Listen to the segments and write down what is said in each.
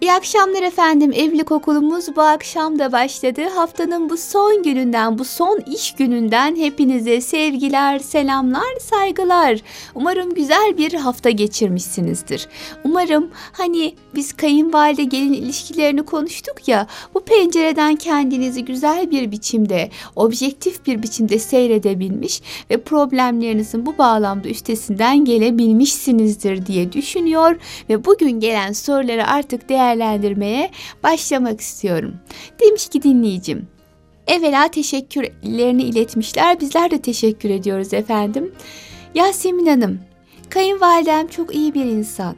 İyi akşamlar efendim. Evlilik okulumuz bu akşam da başladı. Haftanın bu son gününden, bu son iş gününden hepinize sevgiler, selamlar, saygılar. Umarım güzel bir hafta geçirmişsinizdir. Umarım hani biz kayınvalide gelin ilişkilerini konuştuk ya, bu pencereden kendinizi güzel bir biçimde, objektif bir biçimde seyredebilmiş ve problemlerinizin bu bağlamda üstesinden gelebilmişsinizdir diye düşünüyor ve bugün gelen soruları artık değer değerlendirmeye başlamak istiyorum. Demiş ki dinleyicim. Evvela teşekkürlerini iletmişler. Bizler de teşekkür ediyoruz efendim. Yasemin Hanım, kayınvalidem çok iyi bir insan.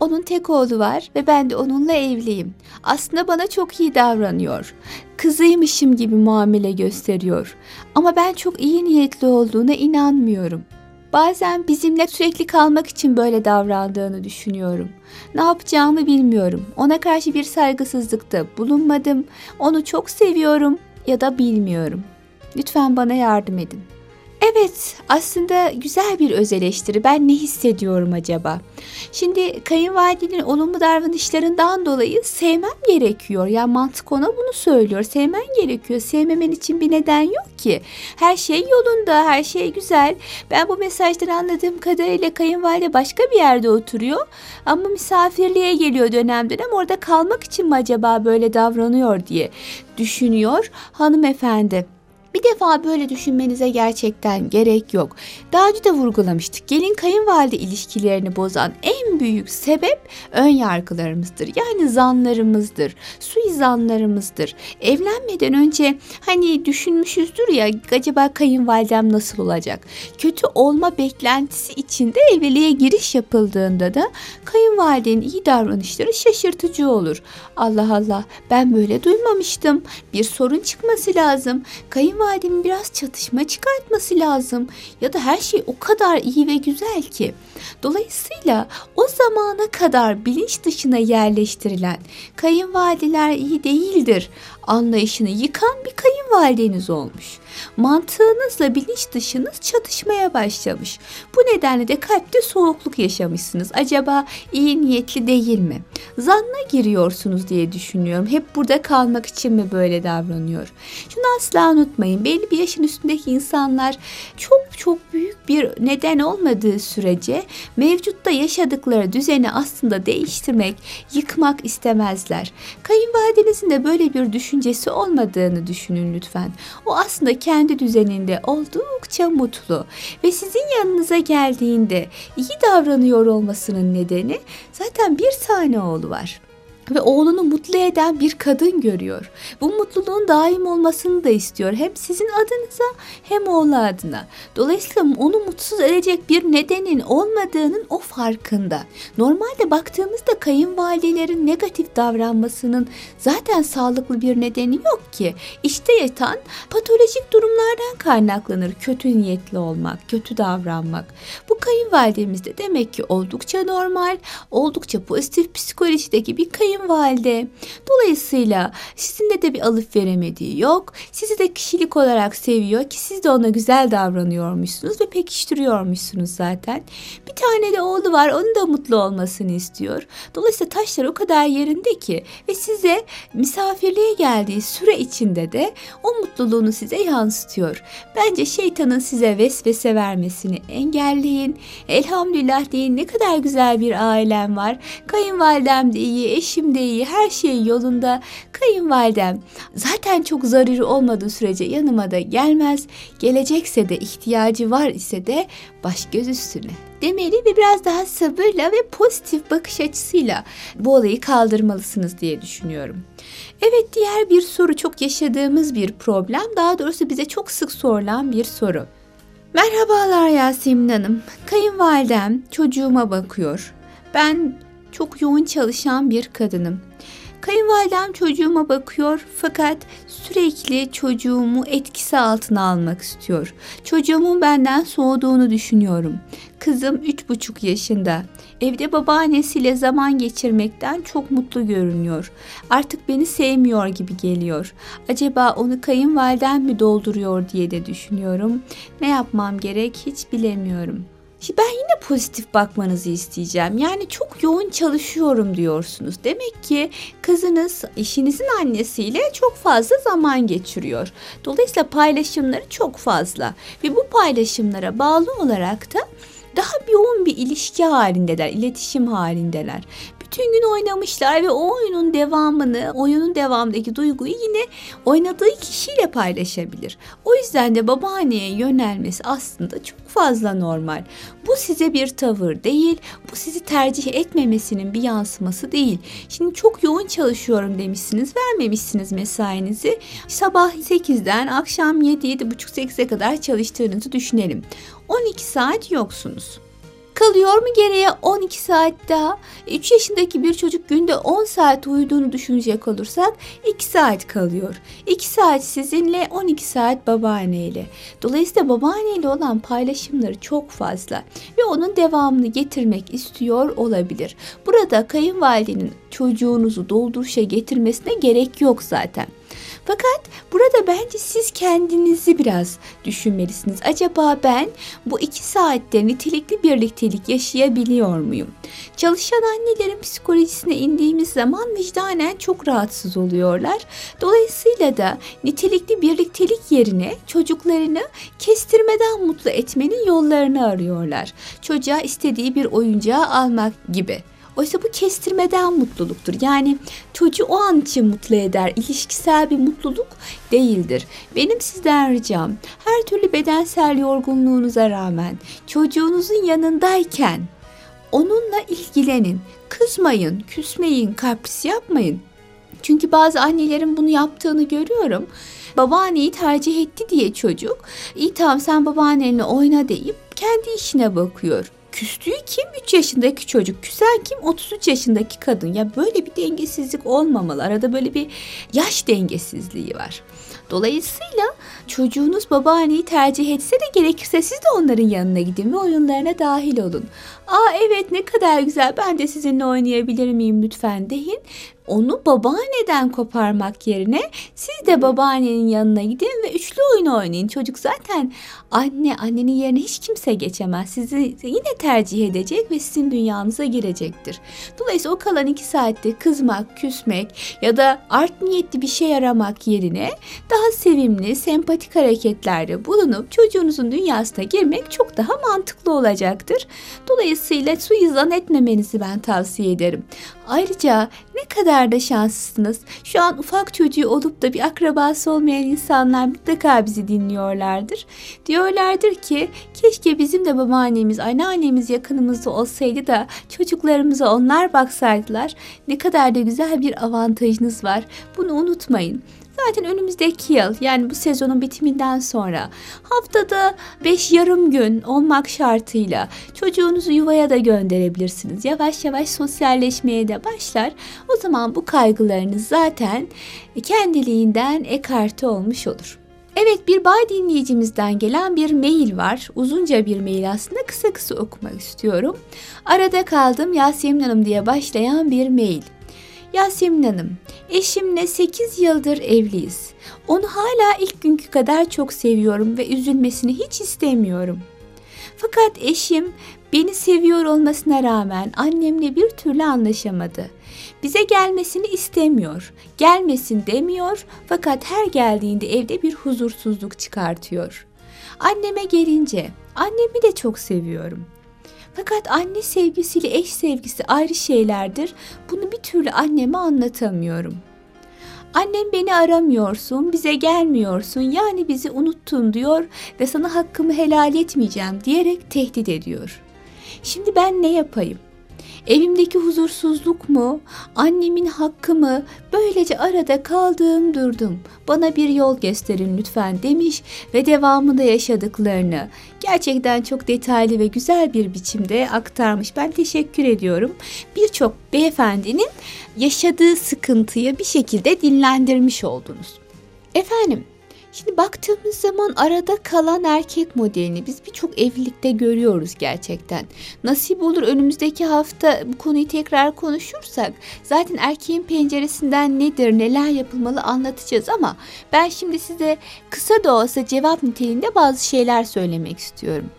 Onun tek oğlu var ve ben de onunla evliyim. Aslında bana çok iyi davranıyor. Kızıymışım gibi muamele gösteriyor. Ama ben çok iyi niyetli olduğuna inanmıyorum. Bazen bizimle sürekli kalmak için böyle davrandığını düşünüyorum. Ne yapacağımı bilmiyorum. Ona karşı bir saygısızlıkta bulunmadım. Onu çok seviyorum ya da bilmiyorum. Lütfen bana yardım edin. Evet, aslında güzel bir öz eleştiri. Ben ne hissediyorum acaba? Şimdi kayınvalidenin olumlu davranışlarından dolayı sevmem gerekiyor. Yani mantık ona bunu söylüyor. Sevmen gerekiyor. Sevmemen için bir neden yok ki. Her şey yolunda, her şey güzel. Ben bu mesajdan anladığım kadarıyla kayınvalide başka bir yerde oturuyor. Ama misafirliğe geliyor dönem dönem. Orada kalmak için mi acaba böyle davranıyor diye düşünüyor hanımefendi. Bir defa böyle düşünmenize gerçekten gerek yok. Daha önce de vurgulamıştık. Gelin kayınvalide ilişkilerini bozan en büyük sebep ön yargılarımızdır. Yani zanlarımızdır, suizanlarımızdır. Evlenmeden önce hani düşünmüşüzdür ya acaba kayınvalidem nasıl olacak? Kötü olma beklentisi içinde evliliğe giriş yapıldığında da kayınvalidenin iyi davranışları şaşırtıcı olur. Allah Allah ben böyle duymamıştım. Bir sorun çıkması lazım. Kayınvalide kayınvalidemin biraz çatışma çıkartması lazım. Ya da her şey o kadar iyi ve güzel ki. Dolayısıyla o zamana kadar bilinç dışına yerleştirilen kayınvalideler iyi değildir anlayışını yıkan bir kayınvalideniz olmuş. Mantığınızla bilinç dışınız çatışmaya başlamış. Bu nedenle de kalpte soğukluk yaşamışsınız. Acaba iyi niyetli değil mi? Zanna giriyorsunuz diye düşünüyorum. Hep burada kalmak için mi böyle davranıyor? Şunu asla unutmayın. Belli bir yaşın üstündeki insanlar çok çok büyük bir neden olmadığı sürece mevcutta yaşadıkları düzeni aslında değiştirmek, yıkmak istemezler. Kayınvalidenizin de böyle bir düşüncesi olmadığını düşünün lütfen. O aslında kendi düzeninde oldukça mutlu ve sizin yanınıza geldiğinde iyi davranıyor olmasının nedeni zaten bir tane oğlu var ve oğlunu mutlu eden bir kadın görüyor. Bu mutluluğun daim olmasını da istiyor. Hem sizin adınıza hem oğlu adına. Dolayısıyla onu mutsuz edecek bir nedenin olmadığının o farkında. Normalde baktığımızda kayınvalidelerin negatif davranmasının zaten sağlıklı bir nedeni yok ki. İşte yatan patolojik durumlardan kaynaklanır kötü niyetli olmak, kötü davranmak. Bu kayınvalidemiz de demek ki oldukça normal, oldukça pozitif psikolojideki bir kayın kayınvalide. Dolayısıyla sizinle de bir alıp veremediği yok. Sizi de kişilik olarak seviyor ki siz de ona güzel davranıyormuşsunuz ve pekiştiriyormuşsunuz zaten. Bir tane de oğlu var onun da mutlu olmasını istiyor. Dolayısıyla taşlar o kadar yerinde ki ve size misafirliğe geldiği süre içinde de o mutluluğunu size yansıtıyor. Bence şeytanın size vesvese vermesini engelleyin. Elhamdülillah deyin ne kadar güzel bir ailem var. Kayınvalidem de iyi, eşim eşim de iyi, her şey yolunda. Kayınvalidem zaten çok zararı olmadığı sürece yanıma da gelmez. Gelecekse de ihtiyacı var ise de baş göz üstüne demeli ve biraz daha sabırla ve pozitif bakış açısıyla bu olayı kaldırmalısınız diye düşünüyorum. Evet diğer bir soru çok yaşadığımız bir problem daha doğrusu bize çok sık sorulan bir soru. Merhabalar Yasemin Hanım. Kayınvalidem çocuğuma bakıyor. Ben çok yoğun çalışan bir kadınım. Kayınvalidem çocuğuma bakıyor fakat sürekli çocuğumu etkisi altına almak istiyor. Çocuğumun benden soğuduğunu düşünüyorum. Kızım üç buçuk yaşında. Evde babaannesiyle zaman geçirmekten çok mutlu görünüyor. Artık beni sevmiyor gibi geliyor. Acaba onu kayınvaliden mi dolduruyor diye de düşünüyorum. Ne yapmam gerek hiç bilemiyorum. Ben yine pozitif bakmanızı isteyeceğim. Yani çok yoğun çalışıyorum diyorsunuz. Demek ki kızınız eşinizin annesiyle çok fazla zaman geçiriyor. Dolayısıyla paylaşımları çok fazla ve bu paylaşımlara bağlı olarak da daha yoğun bir ilişki halindeler, iletişim halindeler. Bütün gün oynamışlar ve o oyunun devamını, oyunun devamındaki duyguyu yine oynadığı kişiyle paylaşabilir. O yüzden de babaanneye yönelmesi aslında çok fazla normal. Bu size bir tavır değil, bu sizi tercih etmemesinin bir yansıması değil. Şimdi çok yoğun çalışıyorum demişsiniz, vermemişsiniz mesainizi. Sabah 8'den akşam 7-7.30-8'e kadar çalıştığınızı düşünelim. 12 saat yoksunuz. Kalıyor mu geriye 12 saat daha? 3 yaşındaki bir çocuk günde 10 saat uyuduğunu düşünecek olursak 2 saat kalıyor. 2 saat sizinle 12 saat babaanneyle. Dolayısıyla babaanneyle olan paylaşımları çok fazla ve onun devamını getirmek istiyor olabilir. Burada kayınvalidenin çocuğunuzu dolduruşa getirmesine gerek yok zaten. Fakat burada bence siz kendinizi biraz düşünmelisiniz. Acaba ben bu iki saatte nitelikli birliktelik yaşayabiliyor muyum? Çalışan annelerin psikolojisine indiğimiz zaman vicdanen çok rahatsız oluyorlar. Dolayısıyla da nitelikli birliktelik yerine çocuklarını kestirmeden mutlu etmenin yollarını arıyorlar. Çocuğa istediği bir oyuncağı almak gibi. Oysa bu kestirmeden mutluluktur. Yani çocuğu o an için mutlu eder. İlişkisel bir mutluluk değildir. Benim sizden ricam her türlü bedensel yorgunluğunuza rağmen çocuğunuzun yanındayken onunla ilgilenin. Kızmayın, küsmeyin, kapris yapmayın. Çünkü bazı annelerin bunu yaptığını görüyorum. Babaanneyi tercih etti diye çocuk, iyi tamam sen babaannenle oyna deyip kendi işine bakıyor. Küstüğü kim? 3 yaşındaki çocuk. Küsen kim? 33 yaşındaki kadın. Ya böyle bir dengesizlik olmamalı. Arada böyle bir yaş dengesizliği var. Dolayısıyla çocuğunuz babaanneyi tercih etse de gerekirse siz de onların yanına gidin ve oyunlarına dahil olun. Aa evet ne kadar güzel ben de sizinle oynayabilir miyim lütfen deyin onu babaanneden koparmak yerine siz de babaannenin yanına gidin ve üçlü oyun oynayın. Çocuk zaten anne, annenin yerine hiç kimse geçemez. Sizi yine tercih edecek ve sizin dünyanıza girecektir. Dolayısıyla o kalan iki saatte kızmak, küsmek ya da art niyetli bir şey aramak yerine daha sevimli, sempatik hareketlerde bulunup çocuğunuzun dünyasına girmek çok daha mantıklı olacaktır. Dolayısıyla suizan etmemenizi ben tavsiye ederim. Ayrıca ne kadar da şanslısınız. Şu an ufak çocuğu olup da bir akrabası olmayan insanlar mutlaka bizi dinliyorlardır. Diyorlardır ki keşke bizim de babaannemiz, anneannemiz yakınımızda olsaydı da çocuklarımıza onlar baksaydılar. Ne kadar da güzel bir avantajınız var. Bunu unutmayın. Zaten önümüzdeki yıl yani bu sezonun bitiminden sonra haftada 5 yarım gün olmak şartıyla çocuğunuzu yuvaya da gönderebilirsiniz. Yavaş yavaş sosyalleşmeye de başlar. O zaman bu kaygılarınız zaten kendiliğinden ekarte olmuş olur. Evet bir bay dinleyicimizden gelen bir mail var. Uzunca bir mail aslında kısa kısa okumak istiyorum. Arada kaldım Yasemin Hanım diye başlayan bir mail. Yasemin Hanım, eşimle 8 yıldır evliyiz. Onu hala ilk günkü kadar çok seviyorum ve üzülmesini hiç istemiyorum. Fakat eşim beni seviyor olmasına rağmen annemle bir türlü anlaşamadı. Bize gelmesini istemiyor. Gelmesin demiyor fakat her geldiğinde evde bir huzursuzluk çıkartıyor. Anneme gelince annemi de çok seviyorum. Fakat anne sevgisiyle eş sevgisi ayrı şeylerdir. Bunu bir türlü anneme anlatamıyorum. Annem beni aramıyorsun, bize gelmiyorsun, yani bizi unuttun diyor ve sana hakkımı helal etmeyeceğim diyerek tehdit ediyor. Şimdi ben ne yapayım? Evimdeki huzursuzluk mu, annemin hakkı mı? Böylece arada kaldığım durdum. Bana bir yol gösterin lütfen demiş ve devamında yaşadıklarını gerçekten çok detaylı ve güzel bir biçimde aktarmış. Ben teşekkür ediyorum. Birçok beyefendinin yaşadığı sıkıntıyı bir şekilde dinlendirmiş oldunuz. Efendim, Şimdi baktığımız zaman arada kalan erkek modelini biz birçok evlilikte görüyoruz gerçekten. Nasip olur önümüzdeki hafta bu konuyu tekrar konuşursak zaten erkeğin penceresinden nedir, neler yapılmalı anlatacağız ama ben şimdi size kısa da olsa cevap niteliğinde bazı şeyler söylemek istiyorum.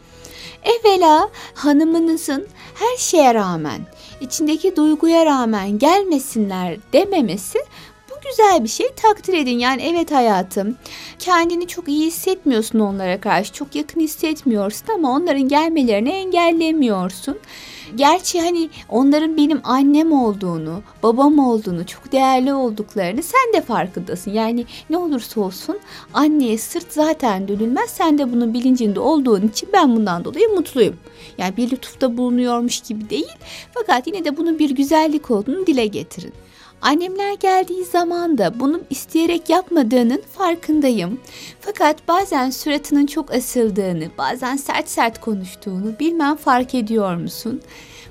Evvela hanımınızın her şeye rağmen, içindeki duyguya rağmen gelmesinler dememesi güzel bir şey takdir edin. Yani evet hayatım kendini çok iyi hissetmiyorsun onlara karşı çok yakın hissetmiyorsun ama onların gelmelerini engellemiyorsun. Gerçi hani onların benim annem olduğunu, babam olduğunu, çok değerli olduklarını sen de farkındasın. Yani ne olursa olsun anneye sırt zaten dönülmez. Sen de bunun bilincinde olduğun için ben bundan dolayı mutluyum. Yani bir lütufta bulunuyormuş gibi değil. Fakat yine de bunun bir güzellik olduğunu dile getirin. Annemler geldiği zaman da bunu isteyerek yapmadığının farkındayım. Fakat bazen suratının çok asıldığını, bazen sert sert konuştuğunu bilmem fark ediyor musun?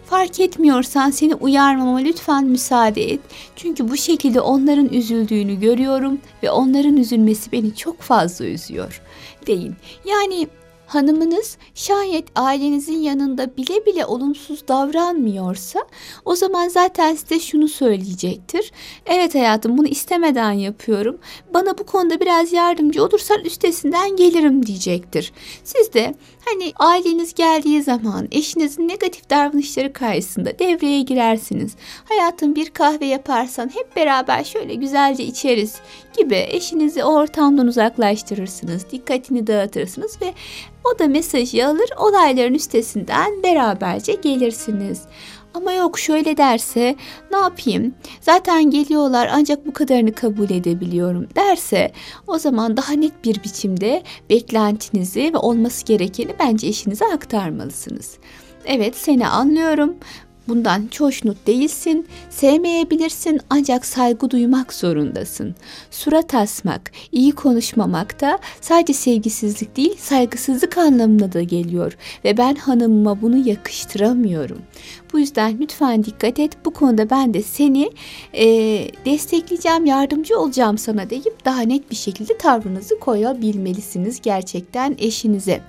Fark etmiyorsan seni uyarmama lütfen müsaade et. Çünkü bu şekilde onların üzüldüğünü görüyorum ve onların üzülmesi beni çok fazla üzüyor. Deyin. Yani hanımınız şayet ailenizin yanında bile bile olumsuz davranmıyorsa o zaman zaten size şunu söyleyecektir. Evet hayatım bunu istemeden yapıyorum. Bana bu konuda biraz yardımcı olursan üstesinden gelirim diyecektir. Siz de hani aileniz geldiği zaman eşinizin negatif davranışları karşısında devreye girersiniz. Hayatım bir kahve yaparsan hep beraber şöyle güzelce içeriz gibi eşinizi o ortamdan uzaklaştırırsınız. Dikkatini dağıtırsınız ve o da mesajı alır, olayların üstesinden beraberce gelirsiniz. Ama yok şöyle derse ne yapayım? Zaten geliyorlar ancak bu kadarını kabul edebiliyorum derse o zaman daha net bir biçimde beklentinizi ve olması gerekeni bence eşinize aktarmalısınız. Evet seni anlıyorum. Bundan hiç hoşnut değilsin, sevmeyebilirsin ancak saygı duymak zorundasın. Surat asmak, iyi konuşmamak da sadece sevgisizlik değil saygısızlık anlamına da geliyor ve ben hanımıma bunu yakıştıramıyorum. Bu yüzden lütfen dikkat et bu konuda ben de seni e, destekleyeceğim, yardımcı olacağım sana deyip daha net bir şekilde tavrınızı koyabilmelisiniz gerçekten eşinize.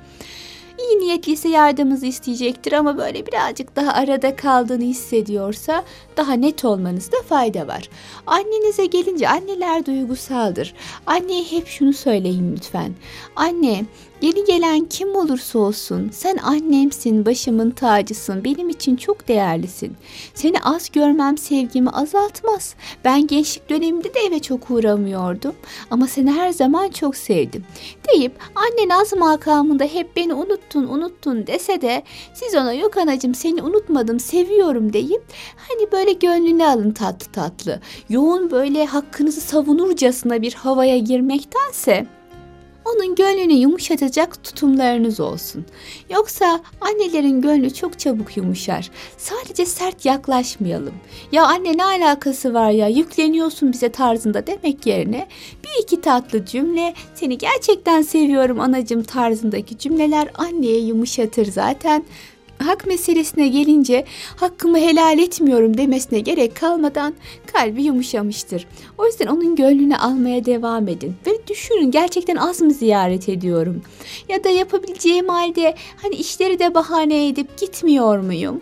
İyi niyetliyse yardımınızı isteyecektir ama böyle birazcık daha arada kaldığını hissediyorsa daha net olmanızda fayda var. Annenize gelince anneler duygusaldır. Anneye hep şunu söyleyin lütfen. Anne Yeni gelen kim olursa olsun sen annemsin, başımın tacısın, benim için çok değerlisin. Seni az görmem sevgimi azaltmaz. Ben gençlik döneminde de eve çok uğramıyordum ama seni her zaman çok sevdim. Deyip annen az makamında hep beni unuttun unuttun dese de siz ona yok anacım seni unutmadım seviyorum deyip hani böyle gönlüne alın tatlı tatlı. Yoğun böyle hakkınızı savunurcasına bir havaya girmektense onun gönlünü yumuşatacak tutumlarınız olsun. Yoksa annelerin gönlü çok çabuk yumuşar. Sadece sert yaklaşmayalım. Ya anne ne alakası var ya yükleniyorsun bize tarzında demek yerine bir iki tatlı cümle seni gerçekten seviyorum anacım tarzındaki cümleler anneye yumuşatır zaten hak meselesine gelince hakkımı helal etmiyorum demesine gerek kalmadan kalbi yumuşamıştır. O yüzden onun gönlünü almaya devam edin ve düşünün gerçekten az mı ziyaret ediyorum? Ya da yapabileceğim halde hani işleri de bahane edip gitmiyor muyum?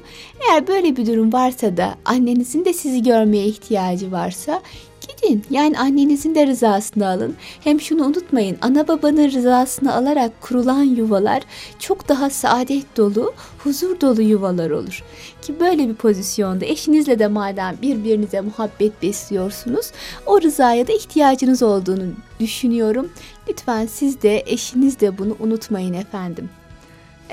Eğer böyle bir durum varsa da annenizin de sizi görmeye ihtiyacı varsa Gidin yani annenizin de rızasını alın. Hem şunu unutmayın ana babanın rızasını alarak kurulan yuvalar çok daha saadet dolu, huzur dolu yuvalar olur. Ki böyle bir pozisyonda eşinizle de madem birbirinize muhabbet besliyorsunuz o rızaya da ihtiyacınız olduğunu düşünüyorum. Lütfen siz de eşiniz de bunu unutmayın efendim.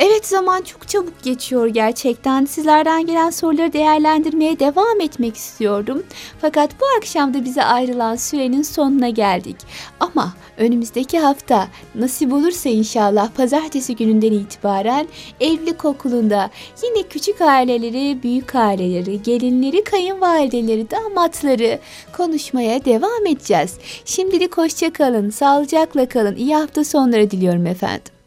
Evet zaman çok çabuk geçiyor gerçekten. Sizlerden gelen soruları değerlendirmeye devam etmek istiyordum. Fakat bu akşam da bize ayrılan sürenin sonuna geldik. Ama önümüzdeki hafta nasip olursa inşallah pazartesi gününden itibaren evlilik okulunda yine küçük aileleri, büyük aileleri, gelinleri, kayınvalideleri, damatları konuşmaya devam edeceğiz. Şimdilik hoşça kalın, sağlıcakla kalın. İyi hafta sonları diliyorum efendim